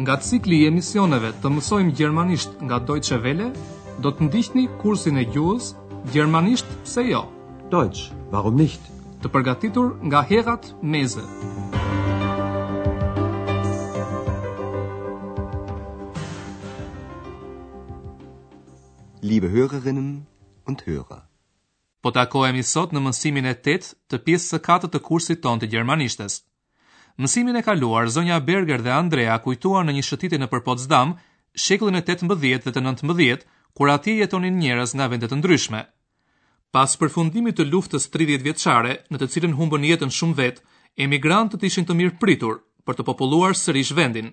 Nga cikli i emisioneve të mësojmë gjermanisht nga Deutsche Welle, do të ndiqni kursin e gjuhës Gjermanisht pse jo? Deutsch, warum nicht? Të përgatitur nga Herrad Meese. Liebe Hörerinnen und Hörer. Po takohemi sot në mësimin e tetë të pjesës së katërt të kursit tonë të gjermanishtes. Mësimin e kaluar, zonja Berger dhe Andrea kujtuan në një shëtitje nëpër Potsdam, shekullin e tetëmbëdhjetë dhe të nëntëmbëdhjetë, kur atje jetonin njerëz nga vende të ndryshme. Pas përfundimit të luftës tridhjetë vjeçare, në të cilën humbën jetën shumë vetë, emigrantët ishin të mirëpritur për të populluar sërish vendin.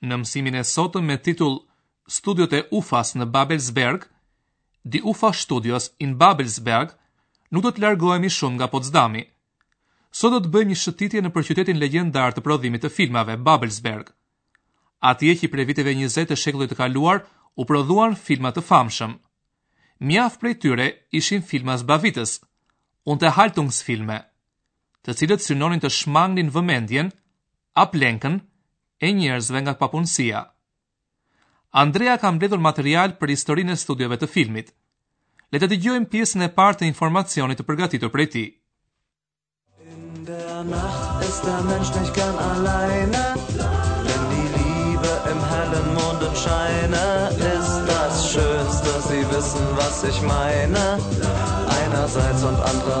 Në mësimin e sotëm me titull Studiot e UFA-s në Babelsberg, Die UFA Studios in Babelsberg, nuk do të largohemi shumë nga Potsdami. Sot do të bëjmë një shëtitje nëpër qytetin legjendar të prodhimit të filmave, Babelsberg. Atje që prej viteve 20 të shekullit të kaluar u prodhuan filma të famshëm. Mjaft prej tyre ishin filma zbavitës, Unterhaltungsfilme. të cilët synonin të shmangnin vëmendjen, ablenken, e njerëzve nga papunësia. Andrea ka mbledhur material për historinë e studiove të filmit. Le të dëgjojmë pjesën e parë të informacionit të përgatitur prej tij. In der Nacht ist der Mensch nicht gern alleine, denn die Liebe im hellen Mondenscheine ist das Schönste, sie wissen, was ich meine, einerseits und andererseits.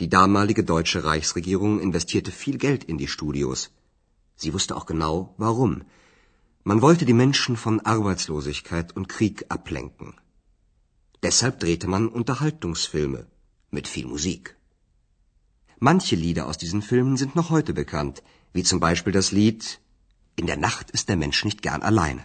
Die damalige deutsche Reichsregierung investierte viel Geld in die Studios. Sie wusste auch genau, warum. Man wollte die Menschen von Arbeitslosigkeit und Krieg ablenken. Deshalb drehte man Unterhaltungsfilme mit viel Musik. Manche Lieder aus diesen Filmen sind noch heute bekannt, wie zum Beispiel das Lied In der Nacht ist der Mensch nicht gern alleine.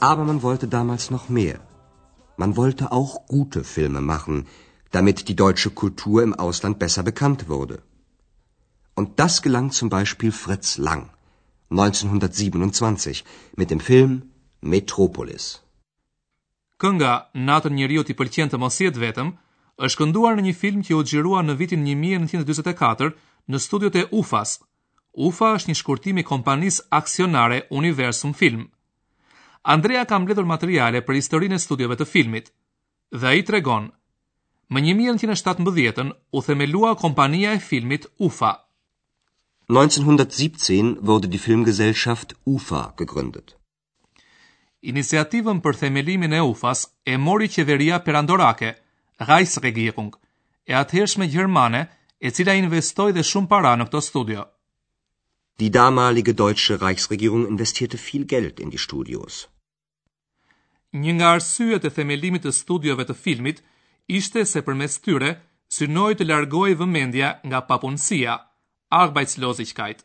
Aber man wollte damals noch mehr. Man wollte auch gute Filme machen, damit die deutsche Kultur im Ausland besser bekannt wurde. Und das gelang zum Beispiel Fritz Lang, 1927, mit dem Film Metropolis. Kënga Natën njeriut i pëlqen të mos jetë vetëm është kënduar në një film që u xhirua në vitin një mijë e nëntëqind e dyzet e katër në studiot e UFA-s. UFA është një shkurtim i kompanisë aksionare Universum Film. Andrea ka mbledhur materiale për historinë e studiove të filmit dhe ai tregon Më 1917 u themelua kompania e filmit UFA. 1917 wurde die Filmgesellschaft UFA gegründet. Iniciativën për themelimin e UFA-s e mori qeveria perandorake, Reichsregierung, e atëhershme gjermane, e cila investoi dhe shumë para në këto studio. Die damalige deutsche Reichsregierung investierte viel Geld in die Studios. Një nga arsyet e themelimit të studiove të filmit ishte se përmes tyre synohej të largohej vëmendja nga papunësia, Arbeitslosigkeit.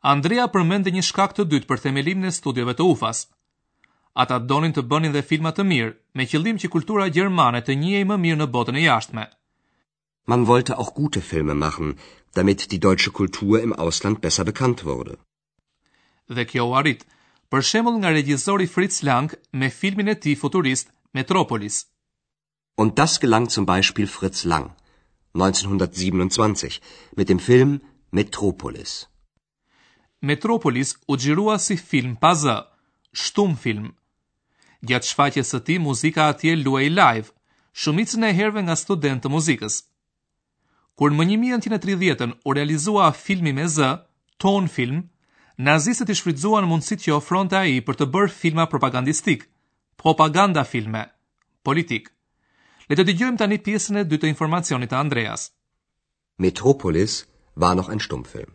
Andrea përmend dhe një shkak të dytë për themelimin e studiove të UFA-s. Ata donin të bënin dhe filma të mirë, me qëllim që kultura gjermane të njihej më mirë në botën e jashtme. Man wollte auch gute Filme machen, damit die deutsche Kultur im Ausland besser bekannt wurde. Dhe kjo u arrit, për shembull nga regjizori Fritz Lang me filmin e tij futurist Metropolis. Und das gelang zum Beispiel Fritz Lang 1927 mit dem Film Metropolis. Metropolis u xhirua si film pa zë, Stummfilm. Gjatë shfaqjes së tij muzika atje luhej live, shumicën e herëve nga studentë të muzikës. Kur më një mijë e nëntëqind e tridhjetën u realizua filmi me zë, Tonfilm, nazistët i shfrytëzuan mundësitë që ofronte ai për të bërë filma propagandistikë, Propagandafilme, politikë. Le të dëgjojmë tani pjesën e dytë të informacionit të Andreas. Metropolis war noch ein Stummfilm.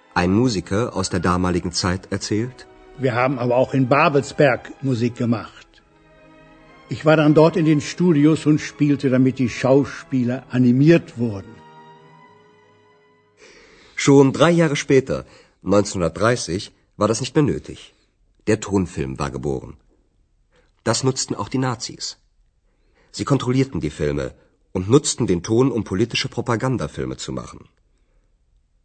ein Musiker aus der damaligen Zeit erzählt. Wir haben aber auch in Babelsberg Musik gemacht. Ich war dann dort in den Studios und spielte, damit die Schauspieler animiert wurden. Schon drei Jahre später, 1930, war das nicht mehr nötig. Der Tonfilm war geboren. Das nutzten auch die Nazis. Sie kontrollierten die Filme und nutzten den Ton, um politische Propagandafilme zu machen.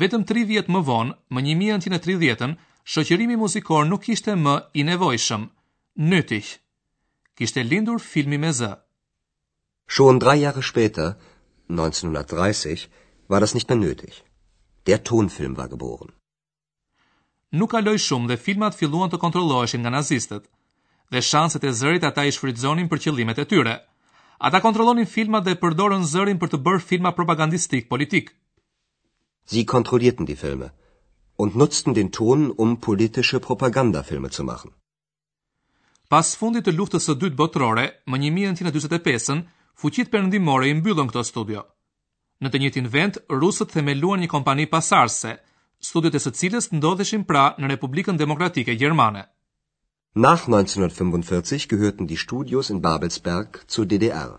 Vetëm tri vjet më vonë, më një mijë e nëntëqind e tridhjetën, shoqërimi muzikor nuk ishte më i nevojshëm, nötig. Kishte lindur filmi me zë. Schon drei Jahre später, 1930, war das nicht mehr nötig. Der Tonfilm war geboren. Nuk kaloi shumë dhe filmat filluan të kontrolloheshin nga nazistët. Dhe shanset e zërit ata i shfrytëzonin për qëllimet e tyre. Ata kontrollonin filmat dhe përdorën zërin për të bërë filma propagandistikë politikë. Sie kontrollierten die Filme und nutzten den Ton, um politische Propagandafilme zu machen. Pas fundit të luftës së dytë botërore, më 1945-ën, fuqitë perëndimore i mbyllën këto studio. Në të njëjtin vend, rusët themeluan një kompani pasardhëse, studiot e së cilës ndodheshin pra në Republikën Demokratike Gjermane. Nach 1945 gehörten die Studios in Babelsberg zur DDR.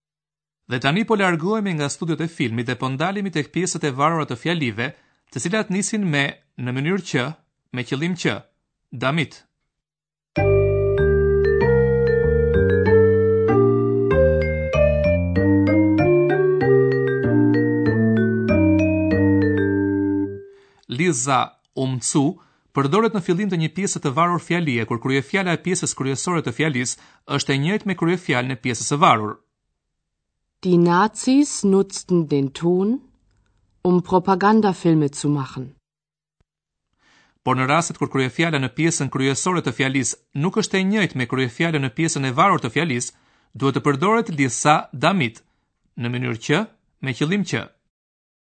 Dhe tani po largohemi nga studiot e filmit dhe po ndalemi tek pjesët e varura të fjalive, të cilat nisin me në mënyrë që, me qëllim që, damit. Lidhëza um zu përdoret në fillim të një pjese të varur fjalie kur kryefjala e pjesës kryesore të fjalisë është e njëjtë me kryefjalën e pjesës së varur. Die Nazis nutzten den Ton, um Propagandafilme zu machen. Por në rastet kur kryefjala në pjesën kryesore të fjalisë nuk është e njëjtë me kryefjalën në pjesën e varur të fjalisë, duhet të përdoret lidhëza damit, në mënyrë që, me qëllim që.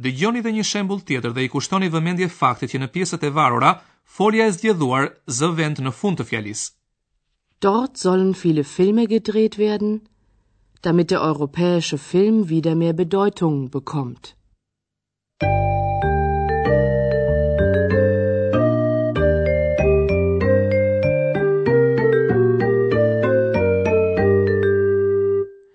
Dëgjoni dhe një shembull tjetër dhe i kushtoni vëmendje faktit që në pjesët e varura, folja e zgjedhuar zë vend në fund të fjalisë. Dort sollen viele Filme gedreht werden, damit der europäische Film wieder mehr Bedeutung bekommt.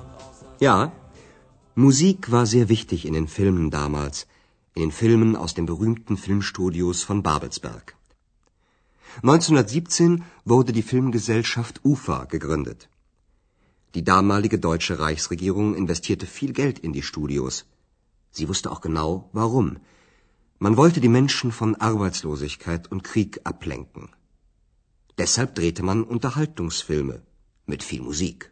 und außerseits. Ja, Musik war sehr wichtig in den Filmen damals, in den Filmen aus den berühmten Filmstudios von Babelsberg. 1917 wurde die Filmgesellschaft UFA gegründet. Die damalige deutsche Reichsregierung investierte viel Geld in die Studios. Sie wusste auch genau, warum. Man wollte die Menschen von Arbeitslosigkeit und Krieg ablenken. Deshalb drehte man Unterhaltungsfilme mit viel Musik.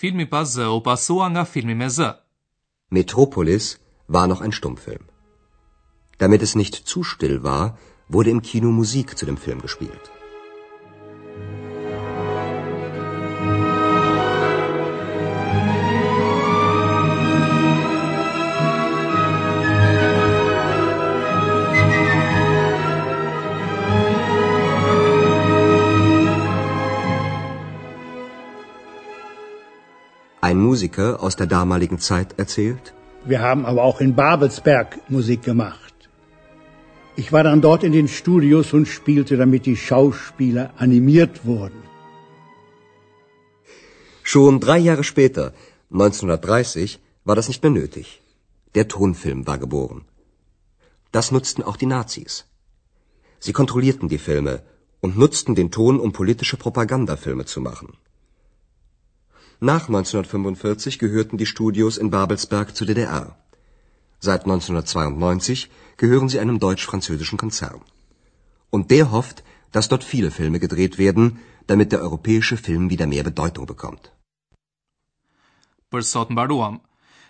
Filmi pa zëu filmi me Metropolis war noch ein Stummfilm. Damit es nicht zu still war, wurde im Kino Musik zu dem Film gespielt. ein Musiker aus der damaligen Zeit erzählt. Wir haben aber auch in Babelsberg Musik gemacht. Ich war dann dort in den Studios und spielte, damit die Schauspieler animiert wurden. Schon drei Jahre später, 1930, war das nicht mehr nötig. Der Tonfilm war geboren. Das nutzten auch die Nazis. Sie kontrollierten die Filme und nutzten den Ton, um politische Propagandafilme zu machen. Nach 1945 gehörten die Studios in Babelsberg zur DDR. Seit 1992 gehören sie einem deutsch-französischen Konzern. Und der hofft, dass dort viele Filme gedreht werden, damit der europäische Film wieder mehr Bedeutung bekommt. Për sot mbaruam.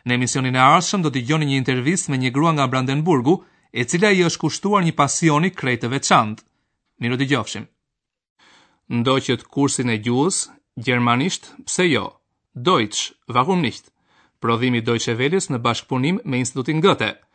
Në emisionin e ardhshëm do të dëgjoni një intervistë me një grua nga Brandenburgu, e cila i është kushtuar një pasioni krejt të veçantë. Mirudëgjofshim. Ndoqët kursin e gjuhës, Gjermanisht, pse jo? Deutsch, warum nicht? Prodhim i Deutsche Welles në bashkëpunim me Institutin Goethe.